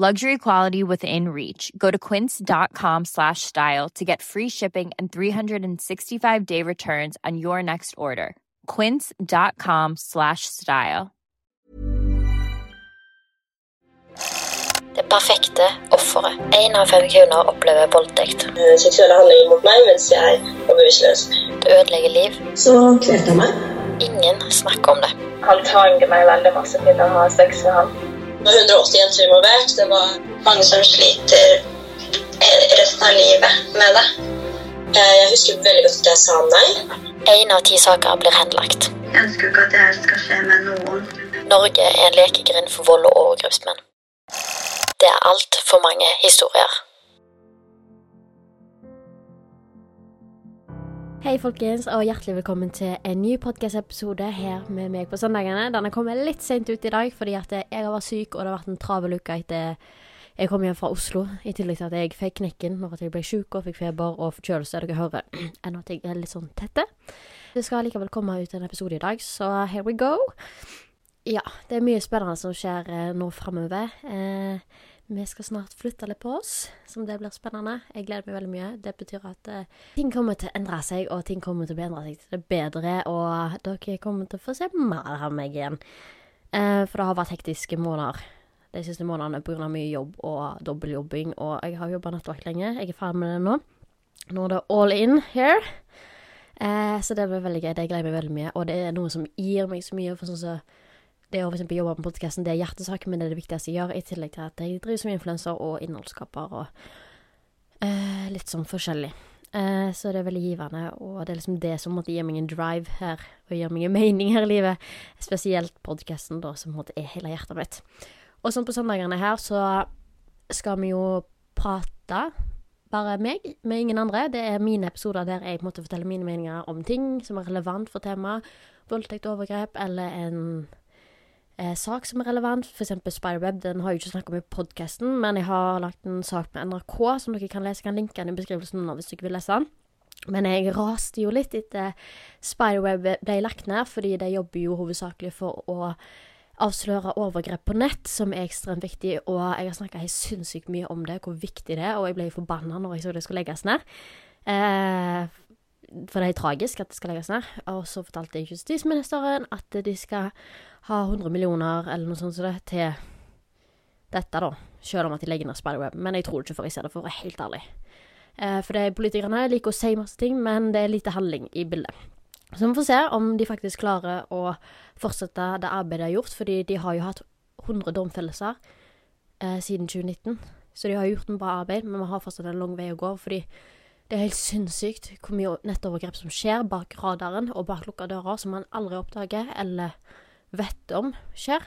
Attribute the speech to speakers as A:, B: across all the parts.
A: Luxury quality within reach. Go to quince.com slash style to get free shipping and 365 day returns on your next order. Quince.com slash style.
B: Det perfekte offeret. Én av fem kvinner opplever voldtekt.
C: Eh, seksuelle handlinger mot meg mens jeg var bevisstløs.
B: Det ødelegger liv.
C: Så kvelte han meg.
B: Ingen snakker om det.
C: Han tvang meg veldig masse til å ha sex med ham. Det var 180 jenter involvert. Det var mange som sliter eh, resten av livet med det. Eh, Jeg husker veldig godt at jeg sa nei.
B: Én av ti saker blir henlagt.
D: Jeg ønsker ikke at dette skal skje med noen.
B: Norge er en lekegrind for vold og overgrepsmenn. Det er altfor mange historier.
E: Hei folkens, og hjertelig velkommen til en ny podcast-episode her med meg på søndagene. Denne kommer litt sent ut i dag, fordi at jeg har vært syk, og det har vært en travel uke etter jeg kom hjem fra Oslo. I tillegg til at jeg fikk knekken når jeg ble syk og fikk feber og forkjølelse. Dere hører ennå at jeg er litt sånn tette. Det skal likevel komme ut en episode i dag, så here we go. Ja, det er mye spennende som skjer eh, nå framover. Eh, vi skal snart flytte litt på oss, som det blir spennende. Jeg gleder meg veldig mye. Det betyr at uh, ting kommer til å endre seg, og ting kommer til å endre seg til det bedre, og dere kommer til å få se mer av meg igjen. Uh, for det har vært hektiske måneder de siste månedene pga. mye jobb og dobbeltjobbing, og jeg har jobba nattevakt lenge. Jeg er ferdig med det nå. Nå er det all in here. Uh, så det blir veldig gøy. Det gleder jeg meg veldig mye, og det er noe som gir meg så mye. for sånn så det å for jobbe med podkasten, er hjertesak, men det er det viktigste jeg gjør, i tillegg til at jeg driver som influenser og innholdsskaper og eh, litt sånn forskjellig. Eh, så det er veldig givende, og det er liksom det som måtte gi meg en drive her, og gir meg en mening her i livet. Spesielt podkasten, da, som måtte er hele hjertet mitt. Og sånn på søndagene her så skal vi jo prate, bare meg, med ingen andre. Det er mine episoder der jeg måtte fortelle mine meninger om ting som er relevant for temaet. Voldtekt, overgrep, eller en eh, sak som er relevant. Eksempel Spiderweb. Den har jeg ikke snakket om i podkasten, men jeg har lagt en sak med NRK som dere kan lese. Jeg kan linke den i beskrivelsen nå hvis dere vil lese den. Men jeg raste jo litt etter Spiderweb ble lagt ned, fordi de jobber jo hovedsakelig for å avsløre overgrep på nett, som er ekstremt viktig, og jeg har snakka sinnssykt mye om det, hvor viktig det er, og jeg ble forbanna når jeg så det skulle legges ned. Eh, for det er tragisk at det skal legges ned. Og så fortalte jeg justisministeren at de skal ha 100 millioner eller noe sånt som det til dette, da. Selv om at de legger ned Spiderweb. Men jeg tror ikke før jeg ser det, for å være helt ærlig. Eh, for det er politikerne liker å si masse ting, men det er lite handling i bildet. Så vi får se om de faktisk klarer å fortsette det arbeidet de har gjort, fordi de har jo hatt 100 domfellelser eh, siden 2019. Så de har gjort en bra arbeid, men vi har fortsatt en lang vei å gå. Fordi det er helt sinnssykt hvor mye nettovergrep som skjer bak radaren og bak lukka dører, som man aldri oppdager eller vet om skjer.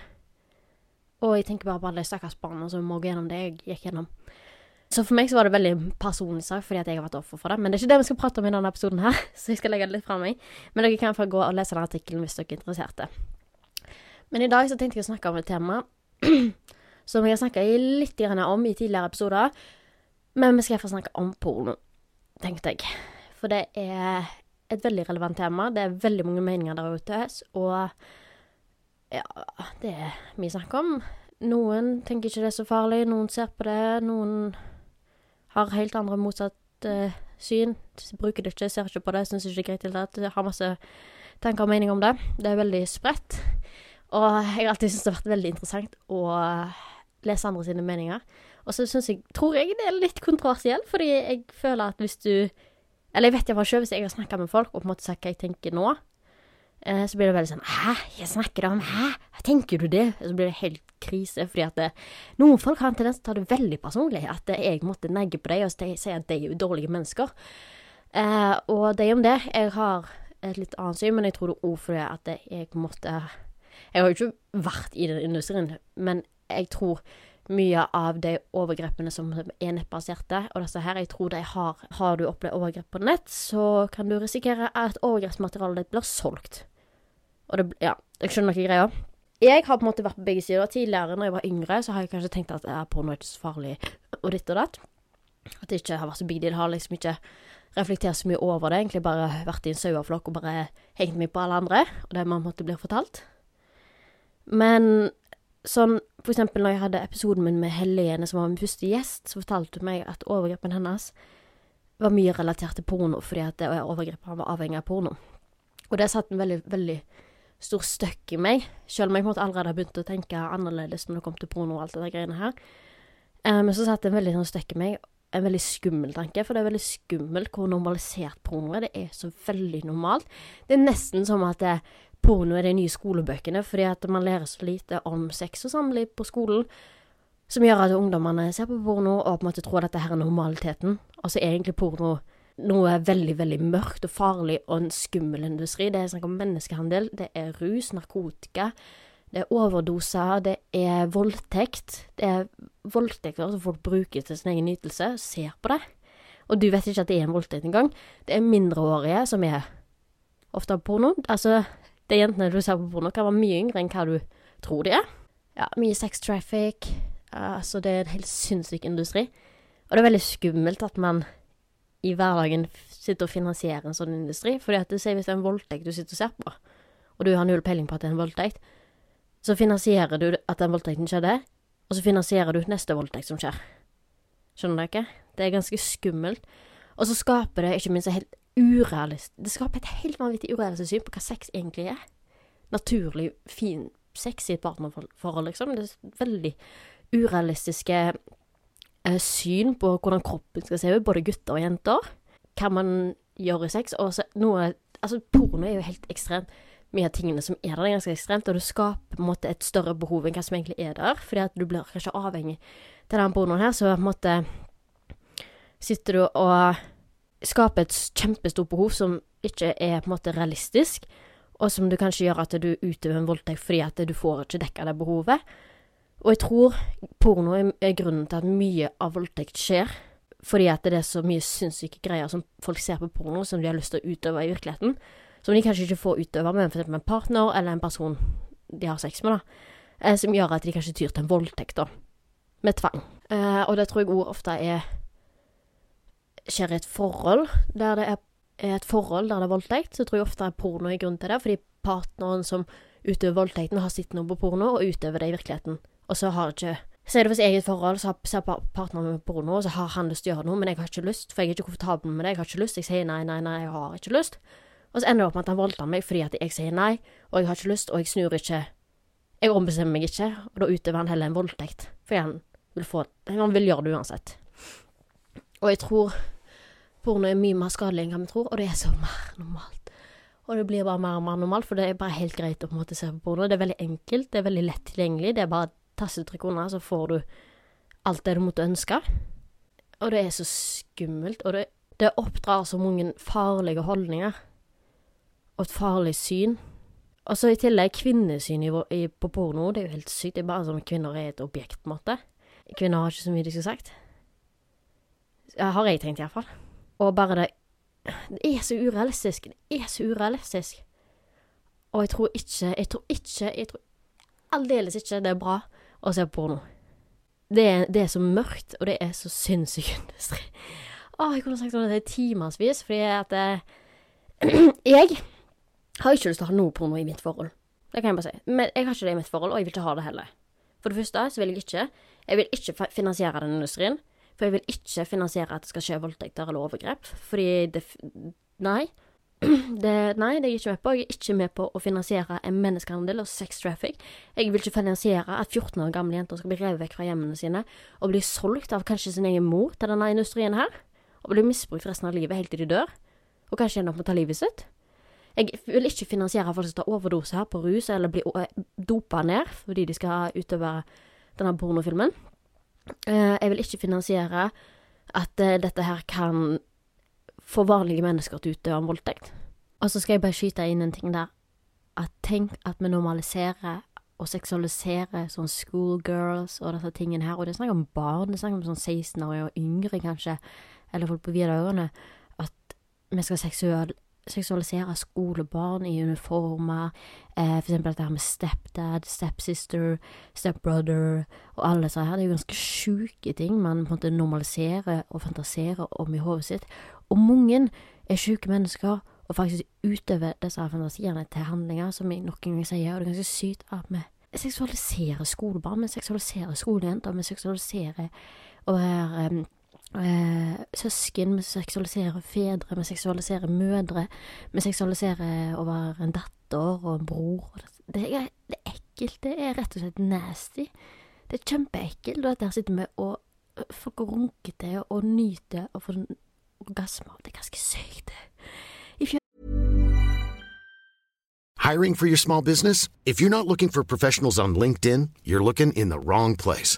E: Og jeg tenker bare på alle de stakkars barna som må gå gjennom det jeg gikk gjennom. Så for meg så var det veldig personlig sak, fordi at jeg har vært offer for det. Men det er ikke det vi skal prate om i denne episoden her, så jeg skal legge det litt fra meg. Men dere kan få gå og lese den artikkelen hvis dere er interesserte. Men i dag så tenkte jeg å snakke om et tema som jeg har snakka litt om i tidligere episoder. Men vi skal iallfall snakke om porno. Tenkte jeg. For det er et veldig relevant tema. Det er veldig mange meninger der ute, og ja, det er mye snakk om. Noen tenker ikke det er så farlig, noen ser på det, noen har helt andre motsatt uh, syn. Bruker det ikke, ser ikke på det, syns ikke det er greit i det hele tatt. Har masse tanker og meninger om det. Det er veldig spredt. Og jeg har alltid syntes det har vært veldig interessant å lese andre sine meninger. Og så syns jeg, tror jeg det er litt kontroversielt, fordi jeg føler at hvis du Eller jeg vet iallfall sjøl, hvis jeg har snakka med folk og på en måte sagt hva jeg tenker nå, eh, så blir det veldig sånn Hæ, jeg snakker om Hæ, tenker du det? Og så blir det helt krise, fordi at det, noen folk har en tendens til å ta det veldig personlig. At jeg måtte negge på dem og si at de er dårlige mennesker. Eh, og det er om det. Jeg har et litt annet syn, men jeg tror det òg fordi at jeg måtte Jeg har jo ikke vært i den industrien, men jeg tror mye av de overgrepene som er nettbaserte, og disse her, jeg tror de har Har du opplevd overgrep på nett, så kan du risikere at overgrepsmaterialet ditt blir solgt. Og det Ja, jeg skjønner ikke greia. Jeg har på en måte vært på begge sider. Tidligere, når jeg var yngre, så har jeg kanskje tenkt at ja, porno er ikke så farlig, og ditt og datt. At det ikke har vært så big deal. Har liksom ikke reflektert så mye over det. Egentlig bare vært i en saueflokk og bare hengt meg på alle andre, og det man måtte bli fortalt. Men sånn for eksempel når jeg hadde episoden min med Helene, som var min første gjest, så fortalte hun meg at overgrepen hennes var mye relatert til porno, fordi at det overgrepet var avhengig av porno. Og det satt en veldig, veldig stor støkk i meg, selv om jeg på en måte allerede har begynt å tenke annerledes når det kom til porno og alt det der greiene her. Eh, men så satt det en veldig sånn støkk i meg, en veldig skummel tanke, for det er veldig skummelt hvor normalisert porno er. Det er så veldig normalt. Det er nesten som at det, porno er de nye skolebøkene, fordi at man lærer så lite om sex og samliv på skolen, som gjør at ungdommene ser på porno og på en måte tror at dette her er normaliteten. Altså egentlig porno noe veldig, veldig mørkt og farlig og en skummel industri. Det er snakk om menneskehandel, det er rus, narkotika, det er overdoser, det er voldtekt. Det er voldtekter som folk bruker til sin egen nytelse, ser på det. Og du vet ikke at det er en voldtekt engang. Det er mindreårige som er ofte på porno. Altså, de jentene du ser på porno, kan være mye yngre enn hva du tror de er. Ja, mye sex traffic. Altså, det er en helt sinnssyk industri. Og det er veldig skummelt at man i hverdagen sitter og finansierer en sånn industri. Fordi at du sier hvis det er en voldtekt du sitter og ser på, og du har null peiling på at det er en voldtekt, så finansierer du at den voldtekten skjedde, og så finansierer du neste voldtekt som skjer. Skjønner ikke? Det er ganske skummelt. Og så skaper det ikke minst en helt urealistisk Det skaper et helt vanvittig urealistisk syn på hva sex egentlig er. Naturlig, fin sex i et partnerforhold, liksom. Det er veldig urealistiske eh, syn på hvordan kroppen skal se ut, både gutter og jenter. Hva man gjør i sex. Og så noe Altså, porno er jo helt ekstremt mye av tingene som er der, er ganske ekstremt, og det skaper på en måte et større behov enn hva som egentlig er der, fordi at du blir kanskje avhengig til den pornoen her, så på en måte sitter du og skaper et kjempestort behov som ikke er på en måte realistisk, og som du kanskje gjør at du utøver en voldtekt fordi at du får ikke dekka det behovet. Og jeg tror porno er grunnen til at mye av voldtekt skjer. Fordi at det er så mye sinnssyke greier som folk ser på porno, som de har lyst til å utøve i virkeligheten som de kanskje ikke får utøve med f.eks. en partner eller en person de har sex med, da, eh, som gjør at de kanskje tyr til en voldtekt, da, med tvang. Eh, og det tror jeg òg ofte er skjer i et forhold der det er, er, et forhold der det er voldtekt, så tror jeg ofte er porno i grunn til det, fordi partneren som utøver voldtekten, har sett noe på porno og utøver det i virkeligheten, og så har ikke så er det for eget forhold, så ser partneren på porno, og så har han lyst til å gjøre noe, men jeg har ikke lyst, for jeg er ikke komfortabel med det, jeg har ikke lyst. Jeg sier nei, nei, nei, jeg har ikke lyst. Og så ender det opp med at han voldtar meg fordi at jeg sier nei, og jeg har ikke lyst, og jeg snur ikke. Jeg ombestemmer meg ikke, og da utøver han heller en voldtekt. Fordi han vil få Han vil gjøre det uansett. Og jeg tror porno er mye mer skadelig enn hva vi tror, og det er så mer normalt. Og det blir bare mer og mer normalt, for det er bare helt greit å på en måte se på porno. Det er veldig enkelt, det er veldig lett tilgjengelig. Det er bare tastetrykk unna, så får du alt det du måtte ønske. Og det er så skummelt, og det, det oppdrar så mange farlige holdninger og et farlig syn. Og så i tillegg kvinnesyn i, i, på porno. Det er jo helt sykt. Det er bare som kvinner er et objekt, på en måte. Kvinner har ikke så mye de skulle sagt. Har jeg tenkt, iallfall. Og bare det Det er så urealistisk. Det er så urealistisk. Og jeg tror ikke Jeg tror ikke Jeg tror aldeles ikke det er bra å se porno. Det er, det er så mørkt, og det er så sinnssyk industri. Å, jeg kunne sagt om det i timevis, fordi at eh, Jeg har ikke lyst til å ha noe porno i mitt forhold. Det kan jeg bare si. Men jeg har ikke det i mitt forhold, og jeg vil ikke ha det heller. For det første så vil jeg ikke Jeg vil ikke finansiere den industrien. For jeg vil ikke finansiere at det skal skje voldtekter eller overgrep. Fordi det Nei. Det, nei, det er jeg ikke med på. Jeg er ikke med på å finansiere en menneskehandel og sex traffic. Jeg vil ikke finansiere at 14 år gamle jenter skal bli revet vekk fra hjemmene sine og bli solgt av kanskje sin egen mor til denne industrien her. Og bli misbrukt resten av livet helt til de dør. Og kanskje ender opp med å ta livet sitt. Jeg vil ikke finansiere folk som tar overdose her på rus eller blir dopa ned fordi de skal utøve denne pornofilmen. Eh, jeg vil ikke finansiere at eh, dette her kan få vanlige mennesker til å utøve voldtekt. Og så skal jeg bare skyte inn en ting der. At tenk at vi normaliserer og seksualiserer sånn schoolgirls og disse tingene her. Og det er snakk om barn, det er snakk om sånn 16-åringer og yngre, kanskje, eller folk på videregående. At vi skal seksual seksualisere skolebarn i uniformer. Eh, for eksempel dette med stepdad, stepsister, stepbrother og alle disse her. Det er jo ganske sjuke ting man på en måte normaliserer og fantaserer om i hodet sitt. Og mange er sjuke mennesker og faktisk utøver disse fantasiene til handlinger, som jeg nok en gang sier, og det er ganske sykt at vi seksualiserer skolebarn, vi seksualiserer skolejenter, vi seksualiserer å være um, uh, søsken, vi seksualiserer fedre, vi seksualiserer mødre, vi seksualiserer være en datter og en bror. Det er, det er ekkelt, det er rett og slett nasty. Det er kjempeekkelt, og der sitter vi og folk runker til og nyter og får orgasmer. Det er ganske sykt.
F: Hiring for your small business? If you're not looking for professionals on LinkedIn, you're looking in the wrong place.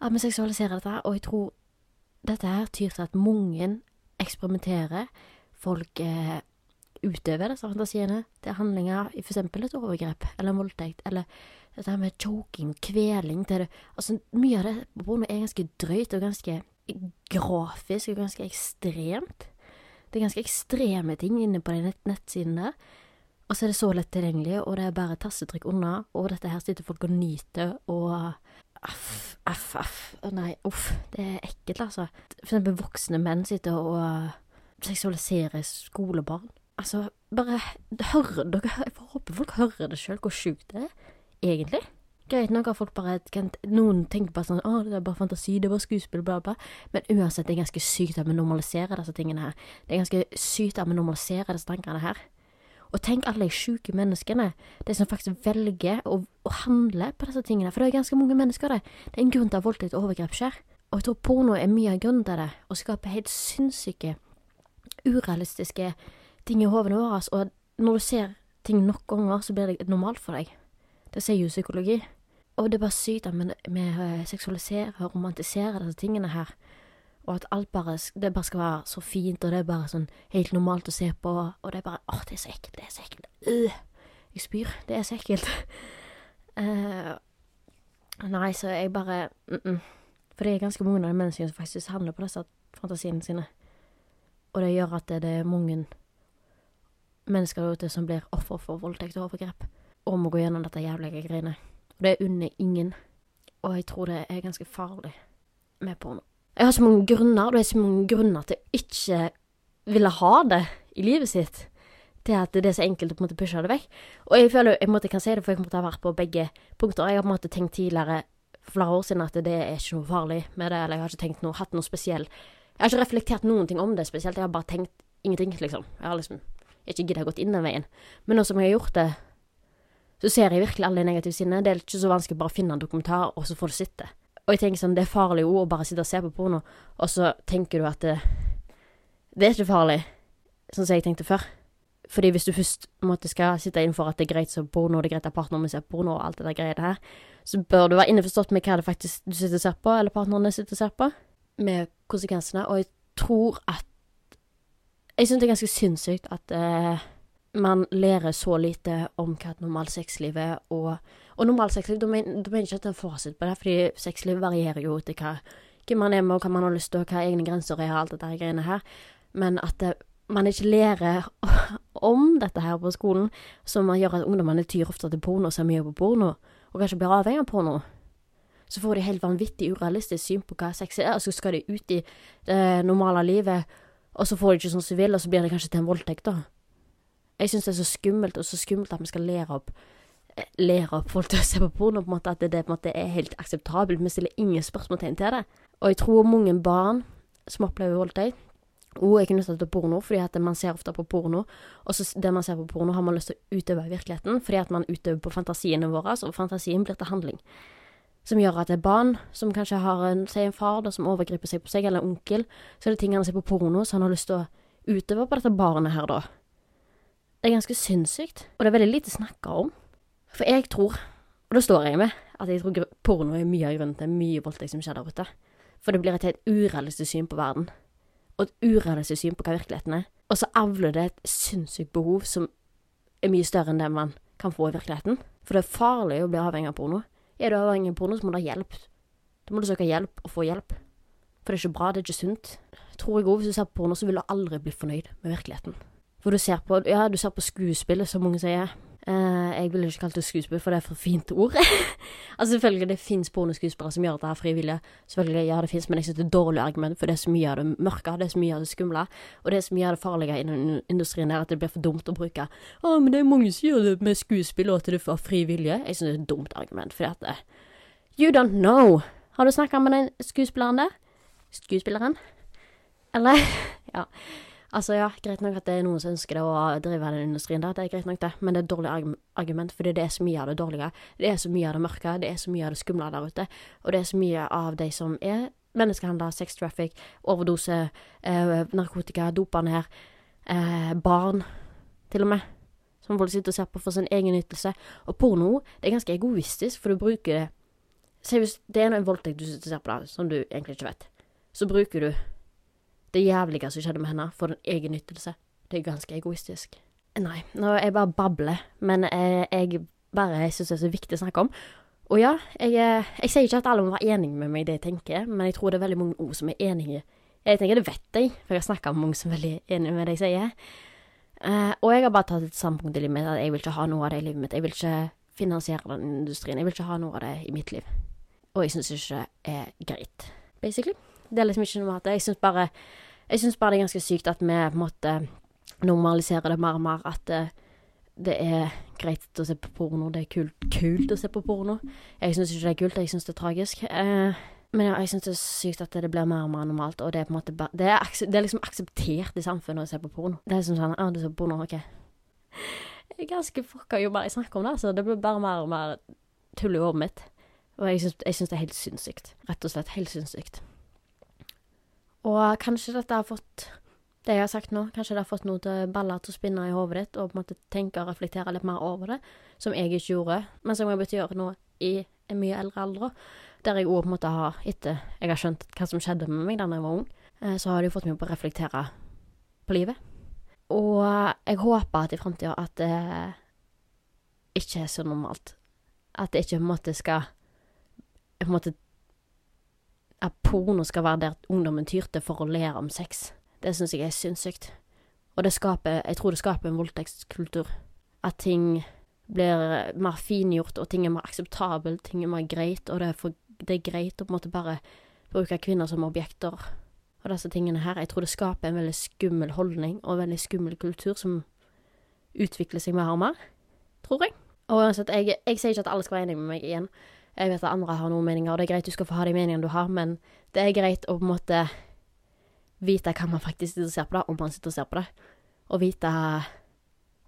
E: At vi seksualiserer dette, og jeg tror dette her tyr til at mange eksperimenterer. Folk eh, utøver disse fantasiene til handlinger, i f.eks. et overgrep eller en voldtekt, eller dette med choking, kveling til det. Altså, mye av det på er ganske drøyt og ganske grafisk og ganske ekstremt. Det er ganske ekstreme ting inne på de nett nettsidene. Og så er det så lett tilgjengelig, og det er bare tassetrykk unna, og dette her sitter folk og nyter, og aff, aff, aff. Nei, uff. Det er ekkelt, altså. For eksempel voksne menn sitter og seksualiserer skolebarn. Altså, bare hører dere Jeg håper folk hører det sjøl, hvor sjukt det er, egentlig. Greit nok har folk bare Noen tenker bare sånn 'Å, det er bare fantasi, det er bare skuespill', bla, bla. Men uansett, det er ganske sykt at vi normaliserer disse tingene her. Det er ganske sykt at vi normaliserer disse tankene her. Og tenk alle de sjuke menneskene, de som faktisk velger å, å, handle på disse tingene. For det er ganske mange mennesker, det. Det er en grunn til at voldtekt og overgrep skjer. Og jeg tror porno er mye av grunnen til det. Å skape helt sinnssyke, urealistiske ting i hodene våre. Og når du ser ting nok ganger, så blir det normalt for deg. Det sier jo psykologi. Og det er bare sykt at vi eh, seksualiserer og romantiserer disse tingene her. Og at alt bare, det bare skal være så fint, og det er bare sånn helt normalt å se på. Og det er bare åh, det er så ekkelt, det er så ekkelt. Øh, jeg spyr. Det er så ekkelt. uh, nei, så jeg bare mm -mm. For det er ganske mange av de menneskene som faktisk handler på disse fantasiene sine. Og det gjør at det er mange mennesker der ute som blir offer for voldtekt og overgrep. Og må gå gjennom dette jævlige greiene. Og det unner ingen. Og jeg tror det er ganske farlig med porno. Jeg har så mange grunner, det er så mange grunner til å ikke ville ha det i livet sitt. Til at det er så enkelt å på en måte pushe det vekk. Og jeg føler jeg måtte kan si det, for jeg måtte ha vært på begge punkter. Jeg har på en måte tenkt tidligere, flere år siden, at det er ikke noe farlig med det. Eller jeg har ikke tenkt noe, hatt noe spesielt. Jeg har ikke reflektert noen ting om det spesielt. Jeg har bare tenkt ingenting, liksom. Jeg har liksom ikke giddet gått inn den veien. Men nå som jeg har gjort det, så ser jeg virkelig alle de negative sidene. Det er ikke så vanskelig å bare finne en dokumentar, og så får du sitte. Og jeg tenker sånn, det er farlig jo å bare sitte og se på porno, og så tenker du at det, det er ikke farlig, sånn som jeg tenkte før. Fordi hvis du først måtte skal sitte innenfor at det er greit se porno, det er greit at partneren ser porno, og alt det der greiene her, så bør du være innforstått med hva det faktisk du sitter og ser på, eller partnerne sitter og ser på, med konsekvensene. Og jeg tror at Jeg syns det er ganske sinnssykt at eh, man lærer så lite om hva et normalt sexliv er, og, og normalt sexliv, da mener jeg ikke at det er en fasit på det, fordi sexliv varierer jo til hva, hvem man er med, og hva man har lyst til, og hva egne grenser er, og alt dette greiene her, men at det, man ikke lærer om dette her på skolen, som gjør at ungdommene tyr ofte til porno og ser mye på porno, og kanskje blir avhengig av porno. Så får de helt vanvittig urealistisk syn på hva sex er, og så skal de ut i det normale livet, og så får de ikke sånn som de vil, og så blir det kanskje til en voldtekt, da. Jeg syns det er så skummelt, og så skummelt at vi skal lære opp lære opp folk til å se på porno, på en måte, at det, på en måte er helt akseptabelt. Vi stiller ingen spørsmålstegn til det. Og jeg tror mange barn som opplever voldtekt, òg er knytta til porno, fordi at man ser ofte på porno, og så det man ser på porno, har man lyst til å utøve i virkeligheten, fordi at man utøver på fantasiene våre, og fantasien blir til handling. Som gjør at det er barn som kanskje har en, si en far da, som overgriper seg på seg, eller en onkel, så er det ting han ser på porno, så han har lyst til å utøve på dette barnet her, da. Det er ganske sinnssykt, og det er veldig lite snakka om. For jeg tror, og da står jeg med, at jeg tror porno er mye av grunnen til mye voldtekt som skjer der ute. For det blir et helt urealistisk syn på verden. Og et urealistisk syn på hva virkeligheten er. Og så avler det et sinnssykt behov som er mye større enn det man kan få i virkeligheten. For det er farlig å bli avhengig av porno. Er du avhengig av porno, så må du ha hjelp. Da må du søke hjelp og få hjelp. For det er ikke bra, det er ikke sunt. Tror jeg òg, hvis du ser på porno, så vil du aldri bli fornøyd med virkeligheten. For du ser på, ja, du ser på skuespillet, som mange sier. Eh, jeg ville ikke kalt det skuespill, for det er for fint ord. altså Selvfølgelig, det fins pornoskuespillere som gjør dette her frivillig. Selvfølgelig, ja, det fins, men jeg synes det er dårlig argument, for det er så mye av det mørke, det er så mye av det skumle, og det er så mye av det farlige innen industrien her at det blir for dumt å bruke. Å, men det er mange som gjør det med skuespill, og at det er for frivillig. Jeg synes det er et dumt argument, fordi at uh, You don't know. Har du snakka med den skuespilleren der? Skuespilleren? Eller? ja. Altså, ja, greit nok at det er noen som ønsker det å drive den industrien der, det er greit nok det, men det er et dårlig argument, fordi det er så mye av det dårlige. Det er så mye av det mørke, det er så mye av det skumle der ute, og det er så mye av de som er menneskehandler, sex traffic, overdose, eh, narkotika, dopene her, eh, barn, til og med, som folk sitter og ser på for sin egen nytelse. Og porno, det er ganske egoistisk, for du bruker det Se hvis det er en voldtekt du sitter og ser på, da, som du egentlig ikke vet, så bruker du det jævlige som skjedde med henne, for en egen nyttelse. Det er ganske egoistisk. Nei, nå er jeg bare babler, men eh, jeg bare syns det er så viktig å snakke om. Og ja, jeg, eh, jeg sier ikke at alle må være enige med meg i det jeg tenker, men jeg tror det er veldig mange ord som er enige. Jeg tenker det vet jeg, for jeg har snakka med mange som er veldig enige med det jeg sier. Uh, og jeg har bare tatt et standpunkt i livet mitt at jeg vil ikke ha noe av det i livet mitt. Jeg vil ikke finansiere den industrien. Jeg vil ikke ha noe av det i mitt liv. Og jeg syns ikke det er greit, basically. Det er liksom ikke noe at Jeg syns bare bare det er ganske sykt at vi på en normaliserer det mer og mer. At det, det er greit å se på porno. Det er kult, kult å se på porno. Jeg syns ikke det er kult, jeg syns det er tragisk. Eh, men ja, jeg syns det er sykt at det blir mer og mer normalt, og det er på en måte bare Det er, det er liksom akseptert i samfunnet å se på porno. Det er som sånn Ja, du ser på porno, OK. Jeg er ganske fucka jo bare jeg snakker om det, så det blir bare mer og mer tull i hodet mitt. Og jeg syns det er helt sinnssykt. Rett og slett helt sinnssykt. Og kanskje dette har fått det jeg har sagt nå, kanskje det har fått noe til baller til å spinne i hodet ditt, og på en måte tenke og reflektere litt mer over det, som jeg ikke gjorde, men som jeg begynte å gjøre nå i en mye eldre alder, der jeg òg på en måte har, etter jeg har skjønt hva som skjedde med meg da jeg var ung, eh, så har det jo fått meg på å reflektere på livet. Og jeg håper at i framtida at det ikke er så normalt. At det ikke på en måte skal på en måte at porno skal være der ungdommen tyr til for å lære om sex. Det syns jeg er sinnssykt. Og det skaper Jeg tror det skaper en voldtektskultur. At ting blir mer fingjort, og ting er mer akseptabelt, ting er mer greit, og det er, for, det er greit å på en måte bare bruke kvinner som objekter og disse tingene her. Jeg tror det skaper en veldig skummel holdning og en veldig skummel kultur som utvikler seg mer og mer, tror jeg. Og uansett, jeg, jeg sier ikke at alle skal være enig med meg igjen. Jeg vet at andre har noen meninger, og det er greit du skal få ha de meningene du har, men det er greit å på en måte vite hva man faktisk sitter og ser på da, om man sitter og ser på det. Og vite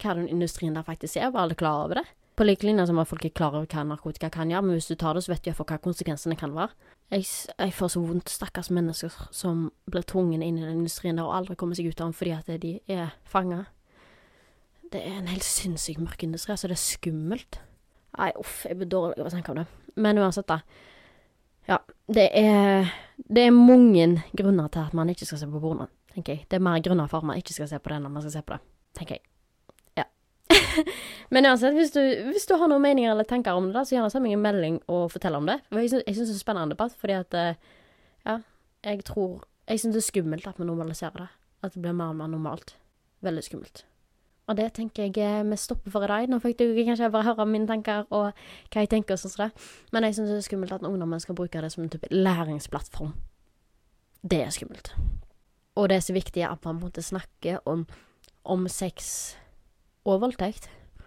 E: hva den industrien der faktisk er, være alle klar over det. På like linje som at folk er klar over hva narkotika kan gjøre, men hvis du tar det, så vet du iallfall hva konsekvensene kan være. Jeg, jeg, får så vondt, stakkars mennesker som blir tvunget inn i den industrien der og aldri kommer seg ut av den fordi at de er fanga. Det er en helt sinnssykt mørk industri, altså det er skummelt. Nei, uff, jeg blir dårlig av å tenke om det. Men uansett, da. Ja, det er, det er mange grunner til at man ikke skal se på porno, tenker jeg. Det er mer grunner for at man ikke skal se på det enn man skal se på det, tenker jeg. Men uansett, hvis du, hvis du, har noen meninger eller tenker om det, da, så gjerne send meg en melding og fortell om det. Jeg syns det er en spennende debatt, fordi at eh, Ja, jeg tror Jeg syns det er skummelt at vi normaliserer det. At det blir mer og mer normalt. Veldig skummelt. Og det tenker jeg eh, vi stopper for i dag. Nå fikk du kanskje bare høre mine tanker og hva jeg tenker og som. Men jeg syns det er skummelt at ungdommen skal bruke det som en type læringsplattform. Det er skummelt. Og det er så viktig at man måtte snakke om, om sex og voldtekt.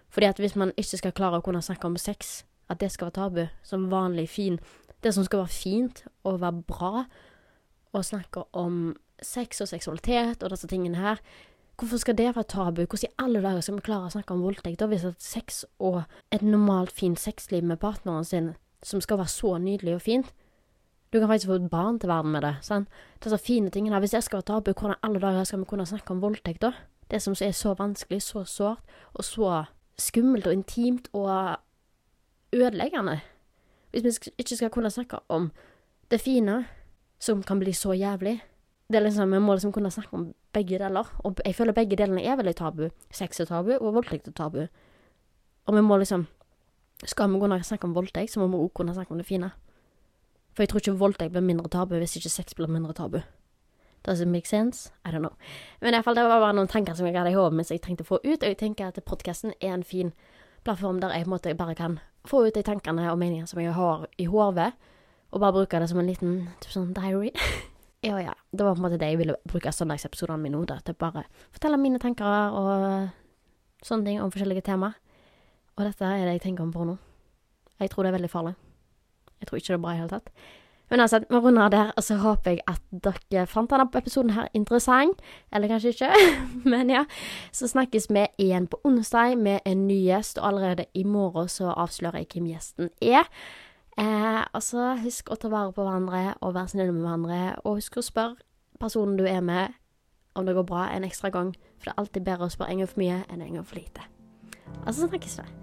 E: Fordi at hvis man ikke skal klare å kunne snakke om sex, at det skal være tabu, som vanlig fin Det som skal være fint og være bra, å snakke om sex og seksualitet og disse tingene her Hvorfor skal det være tabu? Hvordan i alle dager skal vi klare å snakke om voldtekt da, hvis at sex og et normalt fint sexliv med partneren sin, som skal være så nydelig og fint Du kan faktisk få et barn til verden med det. sant? Disse fine tingene. Hvis det skal være tabu, hvordan i alle dager skal vi kunne snakke om voldtekt da? Det som er så vanskelig, så sårt, og så skummelt og intimt og ødeleggende. Hvis vi ikke skal kunne snakke om det fine, som kan bli så jævlig. Det er liksom, Vi må liksom kunne snakke om begge deler, og jeg føler begge delene er veldig tabu. Sex er tabu, og voldtekt er tabu. Og vi må liksom Skal vi kunne snakke om voldtekt, så må vi også kunne snakke om det fine. For jeg tror ikke voldtekt blir mindre tabu hvis ikke sex blir mindre tabu. Does it make sense? I don't know. Men i hvert fall, det var bare noen tanker som jeg hadde i hodet mens jeg trengte å få ut. Og jeg tenker at podkasten er en fin plattform der jeg på en måte bare kan få ut de tankene og meningene som jeg har i hodet, og bare bruke det som en liten typ sånn diary. ja, ja. Det var på en måte det jeg ville bruke søndagsepisodene mine nå, til bare fortelle mine tanker og sånne ting om forskjellige tema. Og dette er det jeg tenker om porno. Jeg tror det er veldig farlig. Jeg tror ikke det er bra i det hele tatt. Men altså, vi runder der, og så håper jeg at dere fant denne episoden her interessant. Eller kanskje ikke, men ja. Så snakkes vi igjen på onsdag med en ny gjest, og allerede i morgen så avslører jeg hvem gjesten er. Eh, så husk å ta vare på hverandre og være snille med hverandre, og husk å spørre personen du er med, om det går bra en ekstra gang, for det er alltid bedre å spørre en gang for mye enn en gang for lite. Og så snakkes vi.